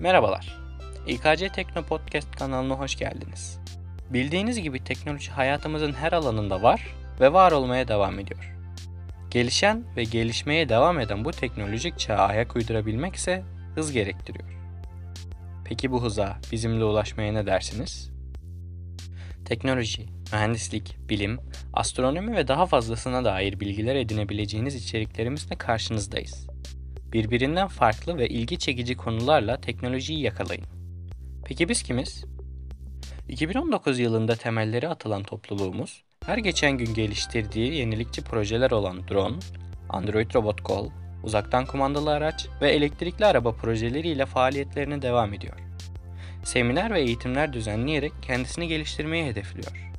Merhabalar. İKC Tekno Podcast kanalına hoş geldiniz. Bildiğiniz gibi teknoloji hayatımızın her alanında var ve var olmaya devam ediyor. Gelişen ve gelişmeye devam eden bu teknolojik çağa ayak uydurabilmek ise hız gerektiriyor. Peki bu hıza bizimle ulaşmaya ne dersiniz? Teknoloji, mühendislik, bilim, astronomi ve daha fazlasına dair bilgiler edinebileceğiniz içeriklerimizle karşınızdayız. Birbirinden farklı ve ilgi çekici konularla teknolojiyi yakalayın. Peki biz kimiz? 2019 yılında temelleri atılan topluluğumuz, her geçen gün geliştirdiği yenilikçi projeler olan drone, Android Robot Call, uzaktan kumandalı araç ve elektrikli araba projeleriyle faaliyetlerine devam ediyor. Seminer ve eğitimler düzenleyerek kendisini geliştirmeyi hedefliyor.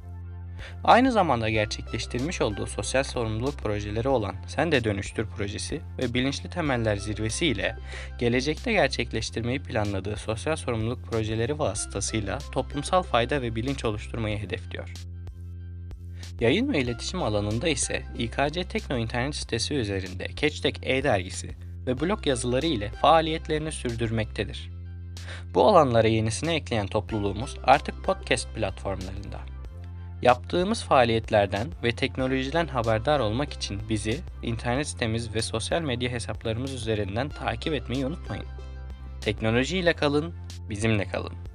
Aynı zamanda gerçekleştirmiş olduğu sosyal sorumluluk projeleri olan Sen de Dönüştür projesi ve Bilinçli Temeller Zirvesi ile gelecekte gerçekleştirmeyi planladığı sosyal sorumluluk projeleri vasıtasıyla toplumsal fayda ve bilinç oluşturmayı hedefliyor. Yayın ve iletişim alanında ise İKC Tekno internet sitesi üzerinde Catchtech e-dergisi ve blog yazıları ile faaliyetlerini sürdürmektedir. Bu alanlara yenisini ekleyen topluluğumuz artık podcast platformlarında. Yaptığımız faaliyetlerden ve teknolojiden haberdar olmak için bizi internet sitemiz ve sosyal medya hesaplarımız üzerinden takip etmeyi unutmayın. Teknolojiyle kalın, bizimle kalın.